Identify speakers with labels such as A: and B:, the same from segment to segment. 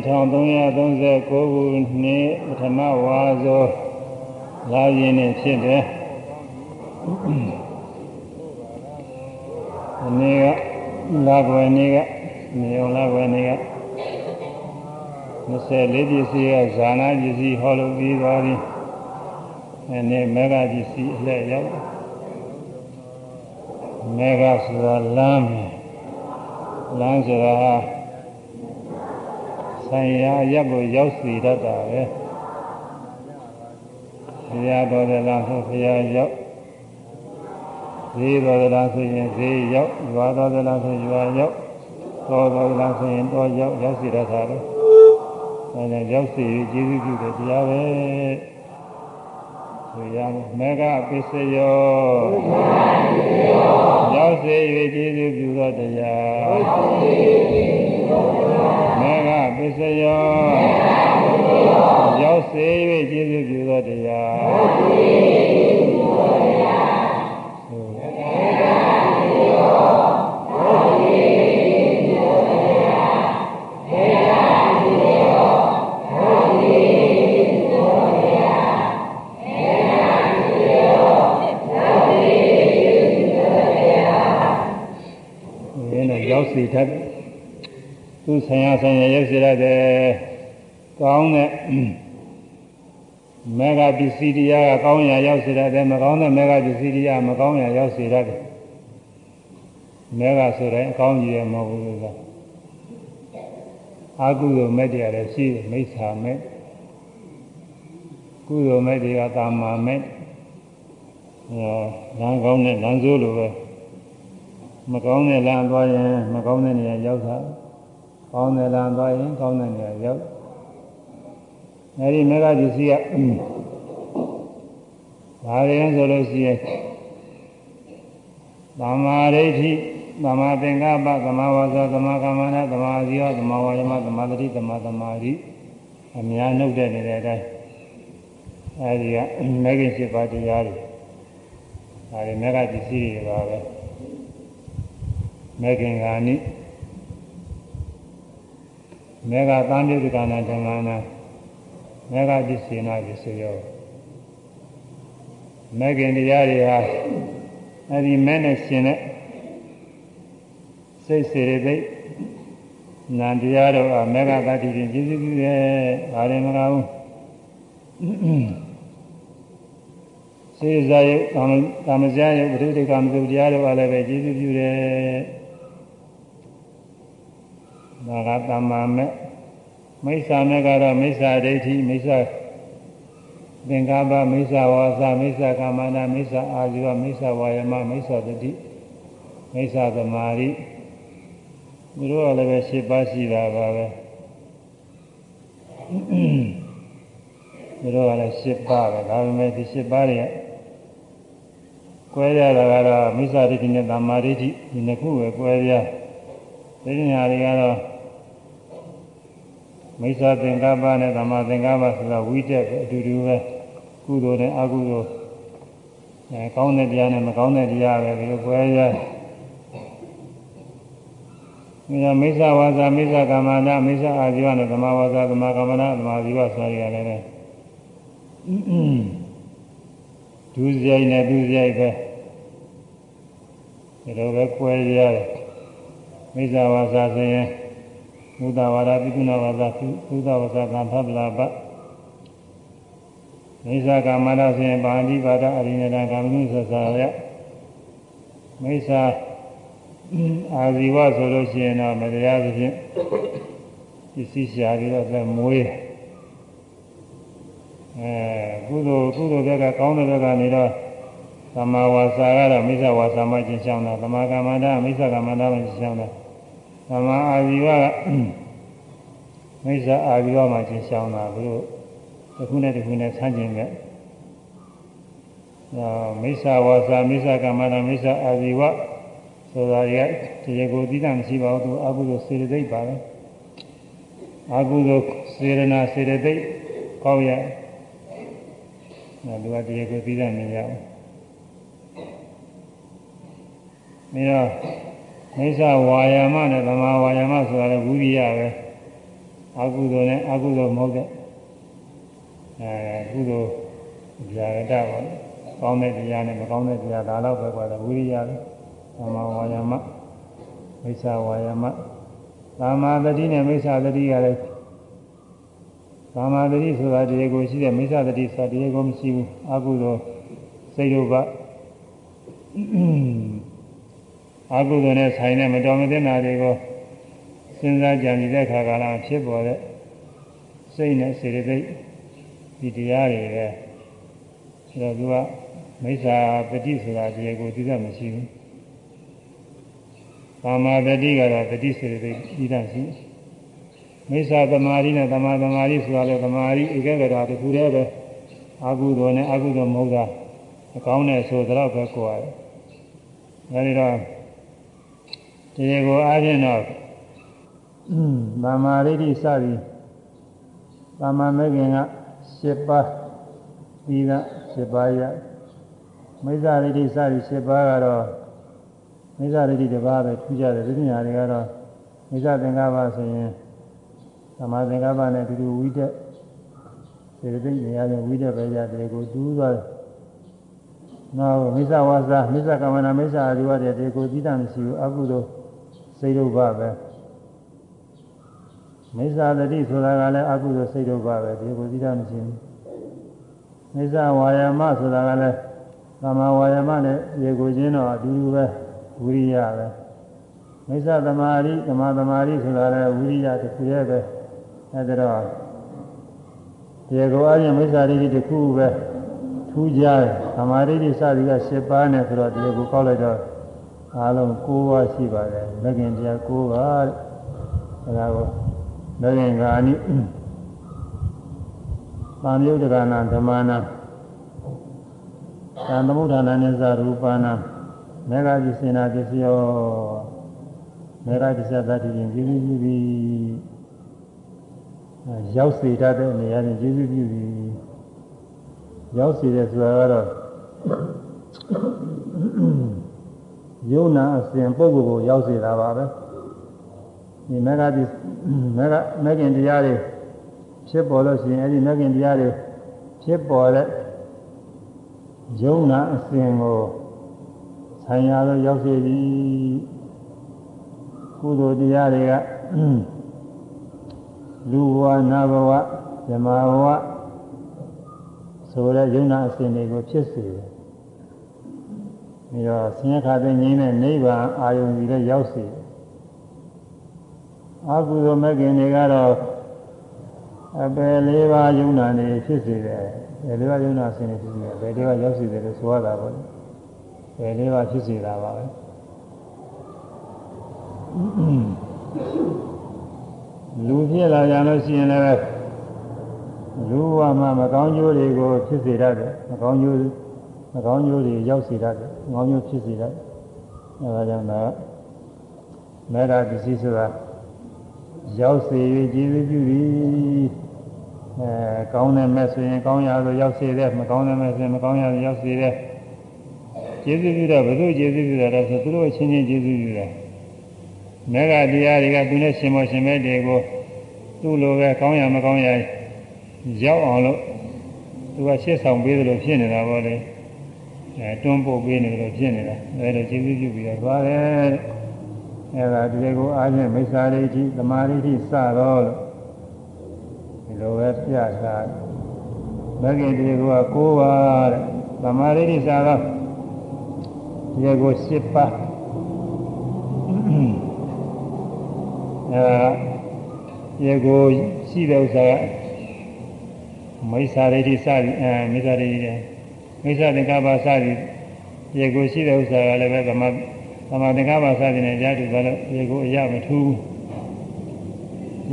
A: 1339ခုနှစ်ပထမဝါဆိုလာရင်နေဖြစ်တယ်ဒီနေ့ကလာကွယ်နေ့ကနေအောင်လာကွယ်နေ့က24ပစ္စည်းကဇာနာပစ္စည်းဟောလို့ပြီးသွားပြီအဲနေ့မေဃပစ္စည်းအလှည့်ရောက်မေဃဆိုတာလမ်းလမ်းဆိုတာဟာ ဆိုင်ရာရက်ကိုရောက်စီတတ်တာပဲဘုရားတော်တယ်လားဆိုဘုရားရောက်ဈေးတော်တယ်လားဆိုရင်ဈေးရောက်ရွာတော်တယ်လားဆိုရွာရောက်တော်တော်တယ်လားဆိုရင်တော်ရောက်ရောက်စီတတ်တာလေအဲဒါရောက်စီကျေးဇူးပြုတယ်တရားပဲဆိုရမယ်မေဃပစ္စယောရောက်စေ၍ကျေးဇူးပြုသောတရားမေဃ ပစ္စယောရောက်စေ၍ကျေးဇူးပြုသောတရားရောက်စီတတ် သူဆိုင်ရာဆိုင်ရာရောက်စီတတ်တယ်ကောင်းတဲ့မေဃပစ္စည်းတရားကကောင်းရာရောက်စီတတ်တယ်မကောင်းတဲ့မေဃပစ္စည်းတရားမကောင်းရာရောက်စီတတ်တယ်မေဃဆိုတဲ့အကောင်းကြီးရမဟုတ်ဘူးလားအာကုသိုလ်မဲ့တရားလည်းရှိတယ်မိစ္ဆာမဲ့ကုသိုလ်မဲ့တွေကတာမာမဲ့အဲလမ်းကောင်းတဲ့လမ်းဆိုးလိုပဲမကောင်းတဲ့လမ်းသွားရင်မကောင်းတဲ့နေရာရောက်တာ ကောင်းတဲ့လမ်းသွားရင်ကောင်းတဲ့နေရာရောက်အဲဒီမေဃပစ္စည်းကဒါရင်ဆိုလို့ရှိရင်သမာဓိဋ္ဌိသမာသင်္ကပ္ပသမာဝါစာသမာကမ္မနာသမာဇီဝသမာဝါယမသမာတတိသမာသမာဓိအများနှုတ်တဲ့နေတဲ့အတိုင်းအဲဒီကမေဃရှိပါတရားတွေအဲဒီမေဃပစ္စည်းတွေပါပဲမေခင်ဂာနိ မေဃသံဃိကနာဓမ္မနာမေဃပစ္စေနာပစ္စယောမေခင်တရားတွေဟာအဲဒီမဲနဲ့ရှင်တဲ့စိတ်စေရသိက်နန္တရားတို့ကမေဃတတိဖြင့်ပြည့်စုံပြုတယ်ဒါလည်းမကဘူးစေဇာယုကာမကာမဇာယုပရိဒေကာမစုတရားတို့ကလည်းပဲပြည့်စုံပြုတယ် ဒါကတမ္မာမဲ့မိစ္ဆာမဲ့ကတော့မိစ္ဆာဒိဋ္ဌိမိစ္ဆာသင်္ကပ္ပမိစ္ဆာဝါစာမိစ္ဆာကာမနာမိစ္ဆာအာဇီဝမိစ္ဆာဝါယမမိစ္ဆာတတိမိစ္ဆာသမာဓိသူတို့ကလည်းပဲ၈ပါးရှိတာပါပဲသူတို့ကလည်း၈ပါးပဲဒါပေမဲ့ဒီ၈ပါးတွေကကွဲရတာကတော့မိစ္ဆာဒိဋ္ဌိနဲ့သမာဓိဒီနှစ်ခုပဲကွဲရဒီညာတွေကတော့ မိစ္ဆာသင်္ကပ္ပနဲ့သမာသင်္ကပ္ပဆိုတာဝိတက်ပဲအတူတူပဲကုသိုလ်နဲ့အကုသိုလ်အဲကောင်းတဲ့တရားနဲ့မကောင်းတဲ့တရားပဲဒီလိုကွဲရမြေမိစ္ဆာဝါစာမိစ္ဆာကာမနာမိစ္ဆာအာဇီဝနဲ့သမာဝါစာသမာကာမနာသမာဇီဝဆိုရရတယ်လေဒုစရိုက်နဲ့ဒုစရိုက်ပဲဒီလိုပဲကွဲရတယ်မိစ္ဆာဝါစာဆိုရင် ဘုဒ္ဓဝါဒပိကုဏဝါဒသုဒ္ဓဝါဒကံဖပလာပမိစ္ဆာကာမနာဆိုရင်ပါဠိပါဒအရိနဒကာမနုသစ္စာရမိစ္ဆာအာဇီဝဆိုလို့ရှိရင်တော့မတရားသဖြင့်ပစ္စည်းရှာပြီးတော့သက်မွေးအဲကုသိုလ်ကုသိုလ်ဘက်ကကောင်းတဲ့ဘက်ကနေတော့သမာဝါစာကတော့မိစ္ဆာဝါစာမှကျင့်ဆောင်တာသမာကမ္မန္တမိစ္ဆာကမ္မန္တမှကျင့်ဆောင်တာ သမာအာဇီဝကမိစ္ဆာအာဇီဝမှကျင့်ဆောင်တာဘုလို့တစ်ခုနဲ့တစ်ခုနဲ့ဆန်းကျင်တဲ့မိစ္ဆာဝါစာမိစ္ဆာကမ္မန္တမိစ္ဆာအာဇီဝဆိုတာရတရားကိုသိတာမရှိပါဘူးသူအကုသိုလ်စေတသိက်ပါပဲအကုသိုလ်စေရနာစေတသိက်ကောင်းရအဲလူကတရားကိုသိတာမရဘူးပြီးတော့ မိစ္ဆဝါယာမနဲ့သမာဝါယာမဆိုတာလည်းဝိရိယပဲအကုသိုလ်နဲ့အကုသိုလ်မဟုတ်တဲ့အဲကုသိုလ်ဇာရတပေါ့ကောင်းတဲ့တရားနဲ့မကောင်းတဲ့တရားဒါတော့ပဲကွာဝိရိယပဲသမာဝါယာမမိစ္ဆာဝါယာမသမာသတိနဲ့မိစ္ဆာသတိကလည်းသမာသတိဆိုတာတရားကိုရှိတဲ့မိစ္ဆာသတိဆိုတာတရားကိုမရှိဘူးအကုသိုလ်စိတ်တို့က အကုသိုလ်နဲ့ဆိုင်တဲ့မတော်မသင့်တာတွေကိုစဉ်းစားကြံနေတဲ့ခါကလာဖြစ်ပေါ်တဲ့စိတ်နဲ့စေတသိက်ဒီတရားတွေပဲအဲတော့သူကမိစ္ဆာပฏิဆိုတာတရားကိုသိတတ်မရှိဘူး။ကာမပฏิကတော့ပฏิစေတသိက်သိတတ်ရှိမိစ္ဆာသမာဓိနဲ့သမာသမာဓိဆိုတာလည်းသမာဓိဧကဂရတခုတည်းပဲအာဟုသောနဲ့အာဟုသောမဟုတ်တာအကောင်းနဲ့ဆိုတော့ပဲကိုရတယ်။အဲဒီတော့တ ရားကိုအားဖြင့်တော့သမာဓိတိစသည်သမာမဂ္ဂင်က7ပါးပြီးက7ပါးရမိစ္ဆာရိတိစသည်7ပါးကတော့မိစ္ဆာရိတိတစ်ပါးပဲထူးကြတယ်ဒီညာတွေကတော့မိစ္ဆာသင်္ကပ္ပဆိုရင်သမာသင်္ကပ္ပနဲ့တူတူဝိတက်စေတသိက်နေရာချင်းဝိတက်ပဲရတယ်ကိုတူးသွားတယ်နောက်မိစ္ဆာဝါစာမိစ္ဆာကမ္မနာမိစ္ဆာအာဒီဝတဲ့ဒီကိုသိတာမရှိဘူးအကုသိုလ် စိတ်ဒုက္ခပဲမိစ္ဆာတတိဆိုတာကလည်းအကုသိုလ်စိတ်ဒုက္ခပဲဒီကိုသိတာမရှိဘူးမိစ္ဆာဝါယာမဆိုတာကလည်းသမာဝါယာမနဲ့ရေကိုချင်းတော့အတူတူပဲဝိရိယပဲမိစ္ဆာသမာဓိသမာသမာဓိဆိုတာလည်းဝိရိယတစ်ခုရဲ့ပဲအဲဒါတော့ရေကိုအရင်မိစ္ဆာဒိဋ္ဌိတစ်ခုပဲထူးကြတယ်သမာဓိတိစသည်က7ပါးနဲ့ဆိုတော့ဒီကိုကောက်လိုက်တော့ အားလုံး9ပါးရှိပါတယ်မဂ္ဂင်တရား9ပါးအဲဒါကိုမဂ္ဂင်ကာနိသံယုတ်တကနာဓမ္မနာသံသမုဋ္ဌာနာနိစ္စရူပနာမေဃจิစေနာပစ္စယောမေဃတိစ္ဆသတိရင်ပြုပြုပြီးရောက်စေတတ်တဲ့နေရာနဲ့ကျေးဇူးပြုပြီးရောက်စီတယ်ဆိုတာကတော့ ယုံနာအစဉ်ပုဂ္ဂိုလ်ကိုရောက်စေတာပါပဲဒီမဂ္ဂတိမဂ္ဂမဂ္ဂင်တရားတွေဖြစ်ပေါ်လို့ရှိရင်အဲဒီမဂ္ဂင်တရားတွေဖြစ်ပေါ်တဲ့ယုံနာအစဉ်ကိုဆိုင်ရာလို့ရောက်စေပြီကုသိုလ်တရားတွေကလူဘဝနာဘဝဇမဘဝဆိုတဲ့ယုံနာအစဉ်တွေကိုဖြစ်စေတယ်။ ပြီးတော့ဆင်းရဲခါတဲ့ငြိမ်းတဲ့နိဗ္ဗာန်အာယုန်ကြီးလည်းရောက်စေတယ်။အကုသိုလ်မဲ့ခင်တွေကတော့အပယ်လေးပါးယုံနာနေဖြစ်စေတယ်။ဘယ်လေးပါးယုံနာအစဉ်တွေဖြစ်စေတယ်။ဘယ်လေးပါးရောက်စေတယ်လို့ဆိုရတာပေါ့။ဘယ်လေးပါးဖြစ်စေတာပါပဲ။လူဖြစ်လာကြလို့ရှိရင်လည်းလူဘဝမှာမကောင်းကျိုးတွေကိုဖြစ်စေတတ်တယ်မကောင်းကျိုး မကောင်းကျိုးတွေရောက်စေတတ်တယ်မကောင်းကျိုးဖြစ်စေတတ်အဲဒါကြောင့်ဒါမေတ္တာပစ္စည်းဆိုတာရောက်စေ၍ကျေးဇူးပြုသည်အဲကောင်းတဲ့မဲ့ဆိုရင်ကောင်းရလို့ရောက်စေတဲ့မကောင်းတဲ့မဲ့ဆိုရင်မကောင်းရလို့ရောက်စေတဲ့ကျေးဇူးပြုတော့ဘယ်လိုကျေးဇူးပြုတာလဲဆိုသူတို့အချင်းချင်းကျေးဇူးပြုတယ်မေဃတရားတွေကသူနဲ့ရှင်မောရှင်မဲတွေကိုသူ့လိုပဲကောင်းရမကောင်းရရောက်အောင်လို့သူကရှေ့ဆောင်ပေးသလိုဖြစ်နေတာပေါ့လေ အဲတွန်းပို့ပေးနေတယ်လို့ဖြစ်နေတာအဲဒါကျေးဇူးပြုပြီးတော့သွားတယ်အဲဒါဒီကိုအားဖြင့်မိစ္ဆာဒိဋ္ဌိသမာဓိဋ္ဌိစတော့လို့ဒီလိုပဲပြတာမဂ္ဂင်ဒီကိုက9ပါးတဲ့သမာဓိဋ္ဌိစတော့ဒီကို10ပါးအဲဒီကိုရှိတဲ့ဥစ္စာကမိစ္ဆာဒိဋ္ဌိစသည်အဲမိစ္ဆာဒိဋ္ဌိ မိစ္ဆာသင်္ကပ္ပစသည်ရေကိုရှိတဲ့ဥစ္စာကလည်းပဲသမသမသင်္ကပ္ပစသည်နဲ့ကြားတူသွားလို့ရေကိုအရမထူး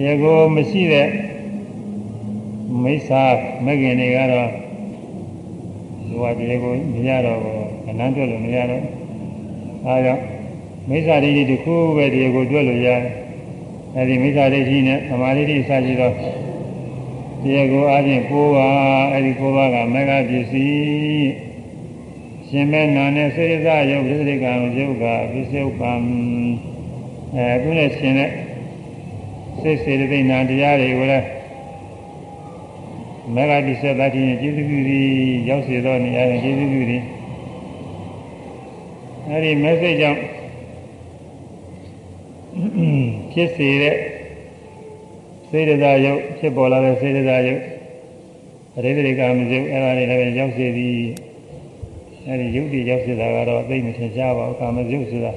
A: ရေကိုမရှိတဲ့မိစ္ဆာမဂ္ဂင်တွေကတော့ဒီဝရေကိုမရတော့ဘူးအနန္တလို့မရတော့အဲဒါကြောင့်မိစ္ဆာဒိဋ္ဌိတစ်ခုပဲဒီကိုတွက်လို့ရတယ်အဲဒီမိစ္ဆာဒိဋ္ဌိနဲ့သမာဓိဋ္ဌိစကြည့်တော့ တရားကိုအားဖြင့်ကိုးပါအဲ့ဒီကိုးပါကမေဃပစ္စည်းရှင်မဲနာနဲ့စေရစယုတ်ပြိစိကံယုတ်ကပစ္စုပန်အဲသူနဲ့ရှင်တဲ့စိတ်စေတသိက်နာတရားတွေကိုလည်းမေဃတိဆက်သတိနဲ့ကျေစုပြုပြီးရောက်စေသောနေရာနဲ့ကျေစုပြုပြီးအဲဒီမက်ဆေ့ကြောင့်ဖြစ်စေတဲ့ စေတသာယုတ်ဖြစ်ပေါ်လာတဲ့စေတသာယုတ်အရိဒရိကမယုတ်အဲ့ဒါတွေလည်းရောက်စေသည်အဲ့ဒီယုတ်တိရောက်စေတာကတော့သိမထင်ရှားပါဘူးကာမယုတ်ဆိုတာ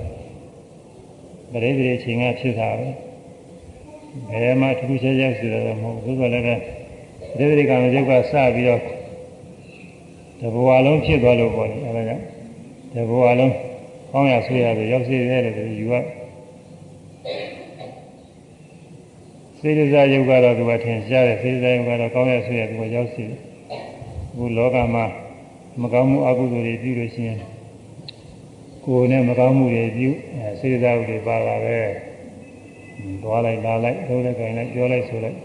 A: ပရိသေချိန်ကဖြစ်တာပဲဘယ်မှာထူးခြားခြားဆိုတာတော့မဟုတ်ဘူးဆိုတော့လည်းပရိသေကာမယုတ်ကစပြီးတော့တဘဝလုံးဖြစ်သွားလို့ပေါ့လေအဲ့ဒါကြောင့်တဘဝလုံးကောင်းရဆွေးရတယ်ရောက်စေတယ်လို့ယူရ စေတစာယုတ်ကတော့သူကထင်ရှားတယ်စေတစာယုတ်ကတော့ကောင်းရဆွေးရသူကရောက်စီတယ်အခုလောကမှာမကောင်းမှုအကုသိုလ်တွေပြုလို့ရှိရင်ကိုယ်နဲ့မကောင်းမှုတွေပြုအဲစေတစာယုတ်တွေပါလာပဲသွားလိုက်လာလိုက်ထိုးလိုက်ခိုင်းလိုက်ပြောလိုက်ဆိုလိုက်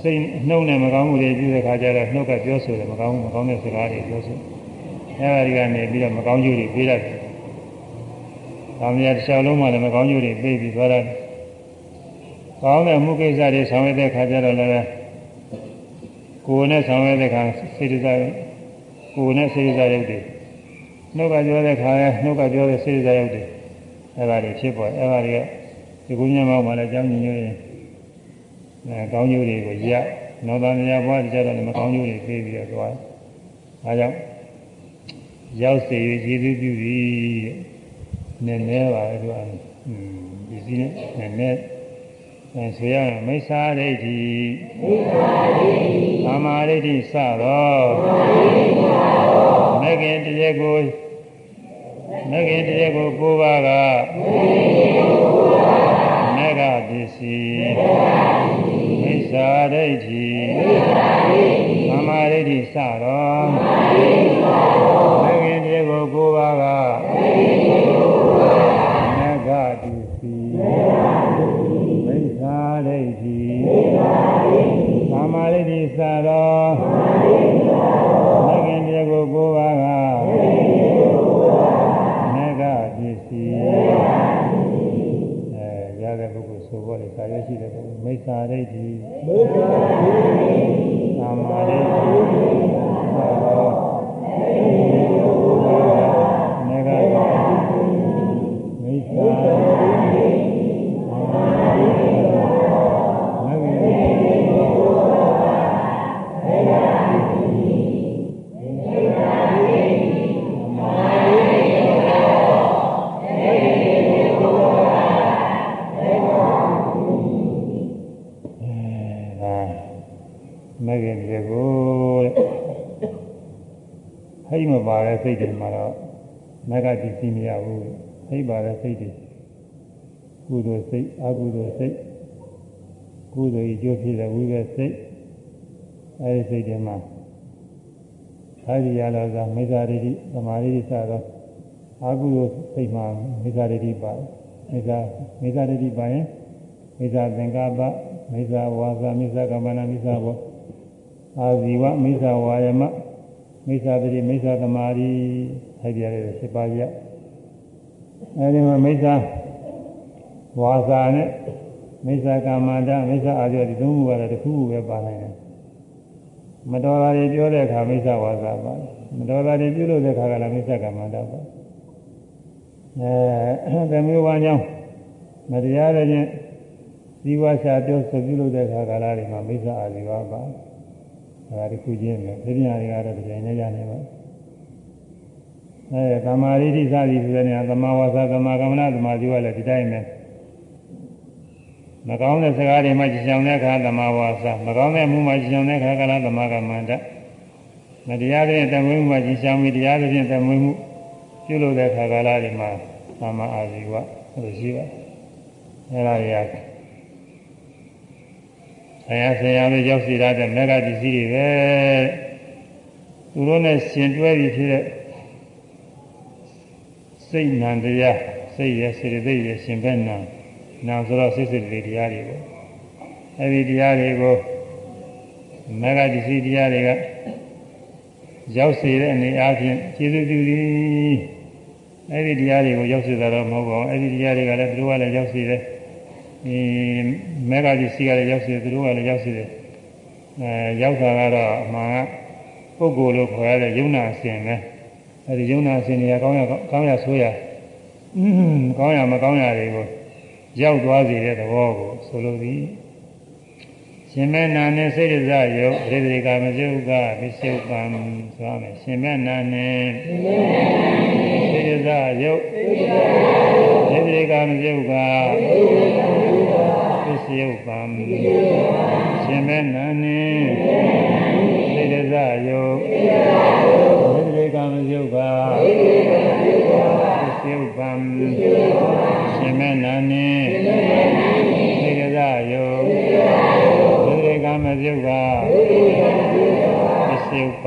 A: စိတ်နှုတ်နဲ့မကောင်းမှုတွေပြုတဲ့ခါကျတော့နှုတ်ကပြောဆိုတယ်မကောင်းမကောင်းတဲ့စကားတွေပြောဆိုအဲဒီကနေပြီးတော့မကောင်းကျိုးတွေပေးရတယ်။ဒါ မှမဟုတ်တစ်လျှောက်လုံးမှလည်းမကောင်းကျိုးတွေပေးပြီးသွားတယ်။ကောင်းတဲ့မှုကိစ္စတွေဆောင်ရွက်တဲ့ခါကျတော့လည်းကိုယ်နဲ့ဆောင်ရွက်တဲ့ခါစိတ်တစားကိုယ်နဲ့စိတ်တစားရုပ်တွေနှုတ်ကပြောတဲ့ခါလဲနှုတ်ကပြောတဲ့စိတ်တစားရုပ်တွေအဲဒါတွေဖြစ်ပေါ်အဲဒါတွေကဒီကုညမောက်မှလည်းကြောင်းညင်ညွှန်းအဲကောင်းကျိုးတွေကိုရနောသာမြာဘွားကြတော့လည်းမကောင်းကျိုးတွေပေးပြီးတော့သွား။ဒါကြောင့်ရောက်စေ၍ကျေးဇူးပြုပြီး နည်းနည်းပါလေသူကဒီစီနဲ့နည်းနည်းအဲဆိုရမယ်မိစ္ဆာဒိဋ္ဌိမိစ္ဆာဒိဋ္ဌိသမာဓိဋ္ဌိစတော့မဂ္ဂင်တရားကိုမဂ္ဂင်တရားကို၉ပါးကမဂ္ဂပစ္စည်းမိစ္ဆာဒိဋ္ဌိသမာဓိဋ္ဌိစတော့မဂ္ဂင်တ မာဓိဋ္ဌိစတော့မဂ္ဂင်တရားကို၉ပါးကမဂ္ဂပစ္စည်းအဲရတဲ့ပုဂ္ဂိုလ်ဆိုဖို့လေစာရွက်ရှိတဲ့ပုဂ္ဂိုလ်မိစ္ဆာဒိဋ္ဌိမိစ္ဆာဒိဋ္ဌိသမာဓိဋ္ဌိ စိတ်တွေမှာတော့မဂ္ဂတိစီမရဘူးဟိတ်ပါတဲ့စိတ်တွေကုသိုလ်စိတ်အကုသိုလ်စိတ်ကုသိုလ်ကြီးကျိုးဖြစ်တဲ့ဝိဘစိတ်အဲဒီစိတ်တွေမှာအာရိယလောကမိစ္ဆာဒိဋ္ဌိသမာဓိစသောအာကုသိုလ်စိတ်မှာမိစ္ဆာဒိဋ္ဌိပါတယ်မိစ္ဆာမိစ္ဆာဒိဋ္ဌိပါရင်မိစ္ဆာသင်္ကပ္ပမိစ္ဆာဝါစာမိစ္ဆာကမ္မနာမိစ္ဆာဘောအာဇီဝမိစ္ဆာဝါယမ မိစ္ဆာတိမိစ္ဆာသမာဓိထိုက်ပြရတဲ့7ပါးရအဲဒီမှာမိစ္ဆာဝါစာနဲ့မိစ္ဆာကာမန္တမိစ္ဆာအာဇီဝဒီသုံးခုကတော့တစ်ခုခုပဲပါနိုင်တယ်မတော်တာတွေပြောတဲ့အခါမိစ္ဆာဝါစာပါမတော်တာတွေပြုလို့တဲ့အခါကလည်းမိစ္ဆာကာမန္တပါအဲသမျိုးဝါကြောင့်မတရားတဲ့ချင်းဇီဝရှာပြောဆိုပြုလို့တဲ့အခါကာလတွေမှာမိစ္ဆာအာဇီဝပါအဲ ဒါတခုချင်းပဲပြညာတွေကတော့ဒီတိုင်းနဲ့ရနေပါအဲသမာဓိဋ္ဌိစသည်ဆိုတဲ့နေရာသမာဝါစာသမာကမ္မနာသမာဓိဝါလည်းဒီတိုင်းပဲမကောင်းတဲ့စကားတွေမှကြည်ဆောင်တဲ့အခါသမာဝါစာမကောင်းတဲ့မှုမှကြည်ဆောင်တဲ့အခါကလည်းသမာကမ္မန္တမတရားတဲ့တမွေးမှုမှကြည်ဆောင်ပြီးတရားတဲ့ဖြင့်တမွေးမှုပြုလုပ်တဲ့အခါကာလတွေမှာသမာအာဇီဝလို့ရှိပါအဲဒါတွေ ဆရာဆရာတွေရောက်စီရတဲ့မေဃပစ္စည်းတွေပဲသူတို့နဲ့ရှင်တွဲပြီးဖြစ်တဲ့စိတ်နံတရားစိတ်ရဲ့စေတသိက်ရဲ့ရှင်ဘက်နံနာဆိုတော့စိတ်စိတ်လေးတရားတွေပေါ့အဲဒီတရားတွေကိုမေဃပစ္စည်းတရားတွေကရောက်စေတဲ့အနေအချင်းကျေစုပြုသည်အဲ့ဒီတရားတွေကိုရောက်စေတာတော့မဟုတ်ပါဘူးအဲ့ဒီတရားတွေကလည်းသူတို့ကလည်းရောက်စေတယ် ဒီမေဃကြီးစီကလည်းရောက်စေတယ်သူတို့ကလည်းရောက်စေတယ်အဲရောက်တာကတော့အမှန်ကပုဂ္ဂိုလ်လို့ခေါ်ရတဲ့ယုံနာအစဉ်ပဲအဲ့ဒီယုံနာအစဉ်တွေကကောင်းရကောင်းရဆိုးရအင်းကောင်းရမကောင်းရတွေကိုရောက်သွားစေတဲ့သဘောကိုဆိုလိုသည်ရှင်မဲနာနဲ့စိတ်ရဇယုတ်ရေတိကမဇုကပစ္စုပန်ဆိုရမယ်ရှင်မဲနာနဲ့စိတ်ရဇယုတ်ရေတိကမဇုကပစ္စုပန် ရှင်မဲနာနဲ့စိတ်ရဇယုတ်ရေတိကမဇုကပစ္စုပန်ရှင်မဲနာနဲ့စိတ်ရဇယုတ်ကမပြုတ်ကပစ္စုပ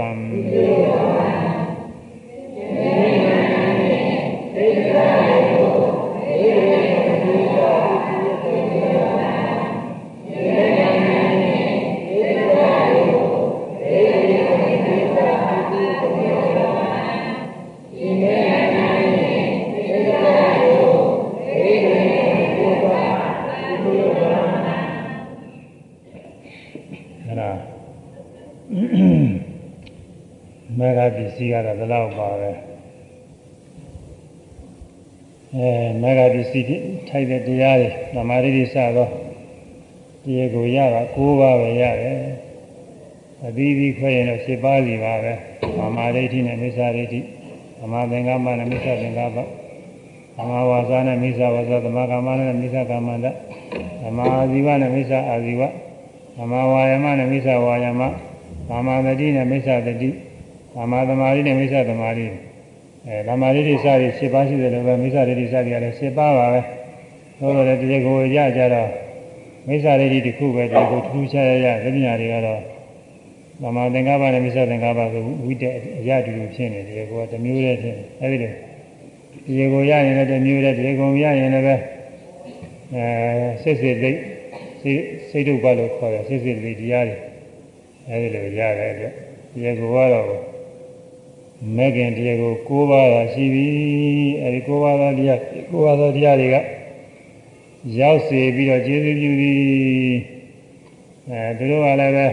A: လောက်ပါပဲအဲမေဃပစ္စည်းထိုက်တဲ့တရားတွေသမာဓိတွေစတော့တရားကိုရတာ၉ပါးပဲရတယ်အသီးသီးခွဲရင်တော့၈ပါးစီပါပဲသမာဓိဋ္ဌိနဲ့မိစ္ဆာဒိဋ္ဌိသမာသင်္ကပ္ပနဲ့မိစ္ဆာသင်္ကပ္ပသမာဝါစာနဲ့မိစ္ဆာဝါစာသမာကမ္မနဲ့မိစ္ဆာကမ္မန္တသမာအာဇီဝနဲ့မိစ္ဆာအာဇီဝသမာဝါယမနဲ့မိစ္ဆာဝါယမသမာသတိနဲ့မိစ္ဆာသတိ သမာသမာဓိနဲ့မိစ္ဆာသမာဓိအဲသမာဓိတွေစသည်7ပါးရှိတယ်လို့ပဲမိစ္ဆာဒိဋ္ဌိစသည်ကလည်း7ပါးပါပဲသို့တော်လည်းတရားကိုရကြတော့မိစ္ဆာဒိဋ္ဌိတစ်ခုပဲတရားကိုထူးခြားရရသတိညာတွေကတော့သမာသင်္ကပ္ပနဲ့မိစ္ဆာသင်္ကပ္ပဆိုဝိတ္တအရာတူတူဖြစ်နေတယ်ကိုကတစ်မျိုးတည်းဖြစ်နေအဲဒီလိုတရားကိုရရင်လည်းတစ်မျိုးတည်းတရားကိုရရင်လည်းပဲအဲစိတ်စိတ်သိစိတ်စိတ်ဒုက္ခလို့ခေါ်တယ်စိတ်စိတ်သိတရားတွေအဲဒီလိုရတယ်အတွက်တရားကိုကတော့ မဲ့ခင်တရားကို၉ပါးသာရှိပြီအဲဒီ၉ပါးသောတရား၉ပါးသောတရားတွေကရောက်စေပြီးတော့ကျေးဇူးပြုသည်အဲသူတို့ကလည်းပဲ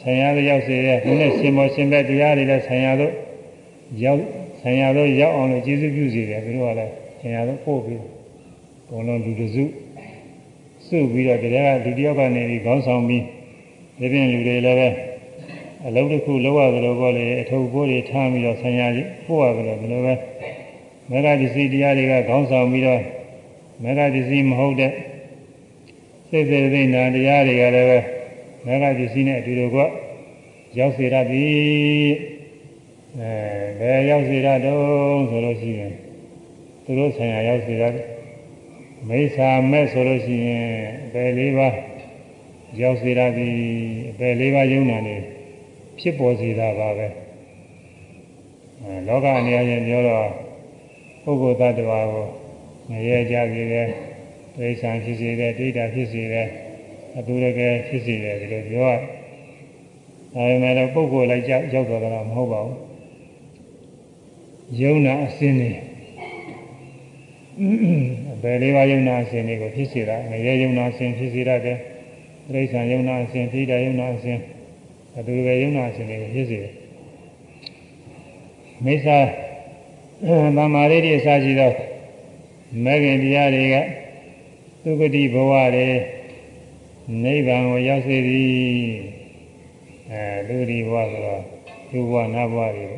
A: ဆံရလို့ရောက်စေတဲ့ဒီနဲ့ရှင်မောရှင်ဘက်တရားတွေလည်းဆံရလို့ရောက်ဆံရလို့ရောက်အောင်လို့ကျေးဇူးပြုစေတယ်သူတို့ကလည်းဆံရလို့ပို့ပြီးဘုံလုံးလူတစုစုပြီးတော့တရားကဒီတယောက်ကနေပြီးခေါင်းဆောင်ပြီးဒီပြင်လူတွေလည်းပဲ အလုံးတစ်ခုလောက်ရသလိုပေါ့လေအထုပ်ပိုးတွေထားပြီးတော့ဆံရပို့ရသလိုဒီလိုပဲမေဃဒစ္စည်းတရားတွေကခေါင်းဆောင်ပြီးတော့မေဃဒစ္စည်းမဟုတ်တဲ့စိတ်စေသိနာတရားတွေကလည်းပဲမေဃဒစ္စည်းနဲ့အတူတူကရောက်စေရသည်အဲဘယ်ရောက်စေရတော့ဆိုလို့ရှိရင်သူတို့ဆံရရောက်စေရမိစ္ဆာမဲ့ဆိုလို့ရှိရင်ဘယ်လေးပါရောက်စေရသည်ဘယ်လေးပါယုံနာနေ ဖြစ်ပေါ်စေတာပါပဲအဲလောကအနေနဲ့ပြောတော့ပုဂ္ဂိုလ်တ attva ကိုငရဲကြစေတယ်ဒိဋ္ဌံဖြစ်စေတယ်ဒိဋ္ဌာဖြစ်စေတယ်အတူတကယ်ဖြစ်စေတယ်ဒီလိုပြောရဒါပေမဲ့တော့ပုဂ္ဂိုလ်လိုက်ရောက်သွားတာမဟုတ်ပါဘူးယုံနာအစင်းနေဘယ်လေးပါးယုံနာအစင်းတွေကိုဖြစ်စေတာငရဲယုံနာအစင်းဖြစ်စေတယ်ဒိဋ္ဌံယုံနာအစင်းဒိဋ္ဌာယုံနာအစင်း အတူပဲယုံနာရှင်တွေကိုဖြစ်စေတယ်မိစ္ဆာသမာဓိတွေအစရှိသောမဂ္ဂင်တရားတွေကသုဂတိဘဝတွေနိဗ္ဗာန်ကိုရောက်စေသည်အဲသုဂတိဘဝဆိုတော့သူဘဝနတ်ဘဝတွေ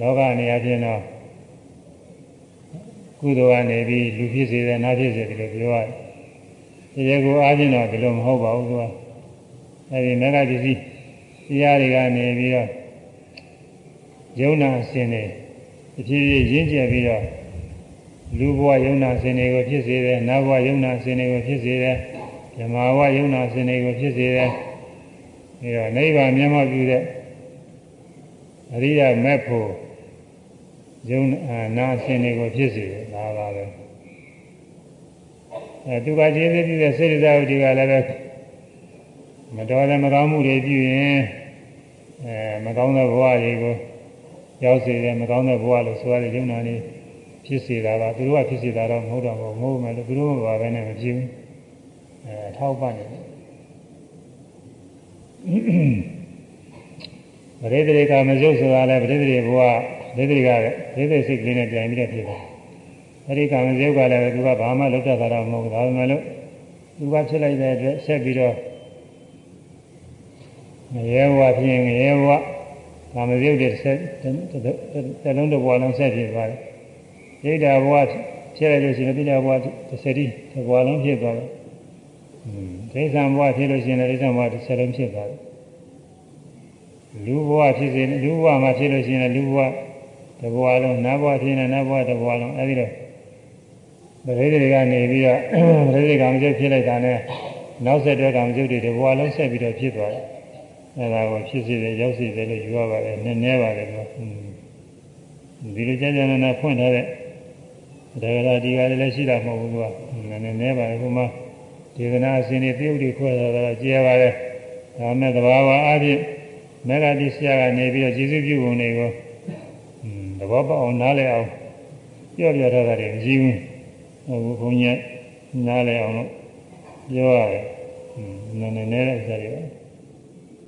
A: လောကအနေအချင်းတော့ကုသိုလ်ကနေပြီးလူဖြစ်စေတယ်နတ်ဖြစ်စေတယ်လို့ပြောရတယ်ဒီကိုအားဖြင့်တော့ဒီလိုမဟုတ်ပါဘူးသူက အဲဒီမဂ္ဂပစ္စည်းတရားတွေကနေပြီးတော့ယုံနာအစဉ်တွေအဖြစ်ဖြစ်ရင်းကျက်ပြီးတော့လူဘဝယုံနာအစဉ်တွေကိုဖြစ်စေတယ်နတ်ဘဝယုံနာအစဉ်တွေကိုဖြစ်စေတယ်ဓမ္မဘဝယုံနာအစဉ်တွေကိုဖြစ်စေတယ်ပြီးတော့နိဗ္ဗာန်မျက်မှောက်ပြုတဲ့အရိယာမက်ဖို့ယုံနာအစဉ်တွေကိုဖြစ်စေတယ်ဒါပါပဲအဲသူကကျေးဇူးပြုတဲ့စေတသာဝတိကလည်းပဲ မတော်တဲ့မကောင်းမှုတွေပြုရင်အဲမကောင်းတဲ့ဘဝတွေကိုရောက်စေတယ်မကောင်းတဲ့ဘဝလို့ဆိုရတဲ့ယုံနာလေးဖြစ်စေတာကသူတို့ကဖြစ်စေတာတော့မဟုတ်တော့ဘူးမဟုတ်မယ်လို့သူတို့ကဘာပဲနဲ့မဖြစ်ဘူးအဲထောက်ပံ့နေတယ်ပရိသေကမစုပ်ဆိုတာလဲပရိသေဘဝပရိသေကပရိသေစိတ်ကလေးနဲ့ပြန်ပြီးတော့ဖြစ်တယ်အဲဒီကမစုပ်ကလည်းသူကဘာမှလုပ်တတ်တာတော့မဟုတ်ဘူးဒါပေမဲ့လို့သူကဖြစ်လိုက်တဲ့အတွက်ဆက်ပြီးတော့ ငရဲဘဝဖြစ်ရင်ငရဲဘဝကာမဇုတ်တွေဆက်တစ်လုံးတစ်ဘဝလုံးဆက်ဖြစ်သွားတယ်ဒိဋ္ဌာဘဝဖြစ်လိုက်လို့ရှိရင်ဒိဋ္ဌာဘဝတစ်စတိတစ်ဘဝလုံးဖြစ်သွားတယ်ဒိဋ္ဌံဘဝဖြစ်လို့ရှိရင်ဒိဋ္ဌံဘဝတစ်စလုံးဖြစ်သွားတယ်လူဘဝဖြစ်စေလူဘဝမှာဖြစ်လို့ရှိရင်လူဘဝတစ်ဘဝလုံးနတ်ဘဝဖြစ်ရင်နတ်ဘဝတစ်ဘဝလုံးအဲဒီတော့ပရိသေတွေကနေပြီးတော့ပရိသေကံကျုပ်ဖြစ်လိုက်တာနဲ့နောက်ဆက်တွဲကံကျုပ်တွေတစ်ဘဝလုံးဆက်ပြီးတော့ဖြစ်သွားတယ် အဲဒါကိုဖြစ်စေတယ်ရောက်စေတယ်လို့ယူရပါတယ်နည်းနည်းပါတယ်ကွာဒီလိုကြကြနာနာဖွင့်ထားတဲ့ဒါကြတာဒီကလည်းရှိတာမဟုတ်ဘူးကွာနည်းနည်းနည်းပါတယ်ခုမှဒေသနာအစဉ်တွေပြုတ်တွေခွဲထားတာကြည့်ရပါတယ်ဒါမဲ့သဘာဝအဖြစ်မေဃတိဆရာကနေပြီးတော့ကျေစုပြုပုံတွေကိုသဘောပေါက်အောင်နားလည်အောင်ပြောပြထားတာတွေမရှိဘူးအခုခွန်ကြီးနားလည်အောင်လို့ပြောရတယ်နည်းနည်းနည်းတဲ့ဥစ္စာတွေ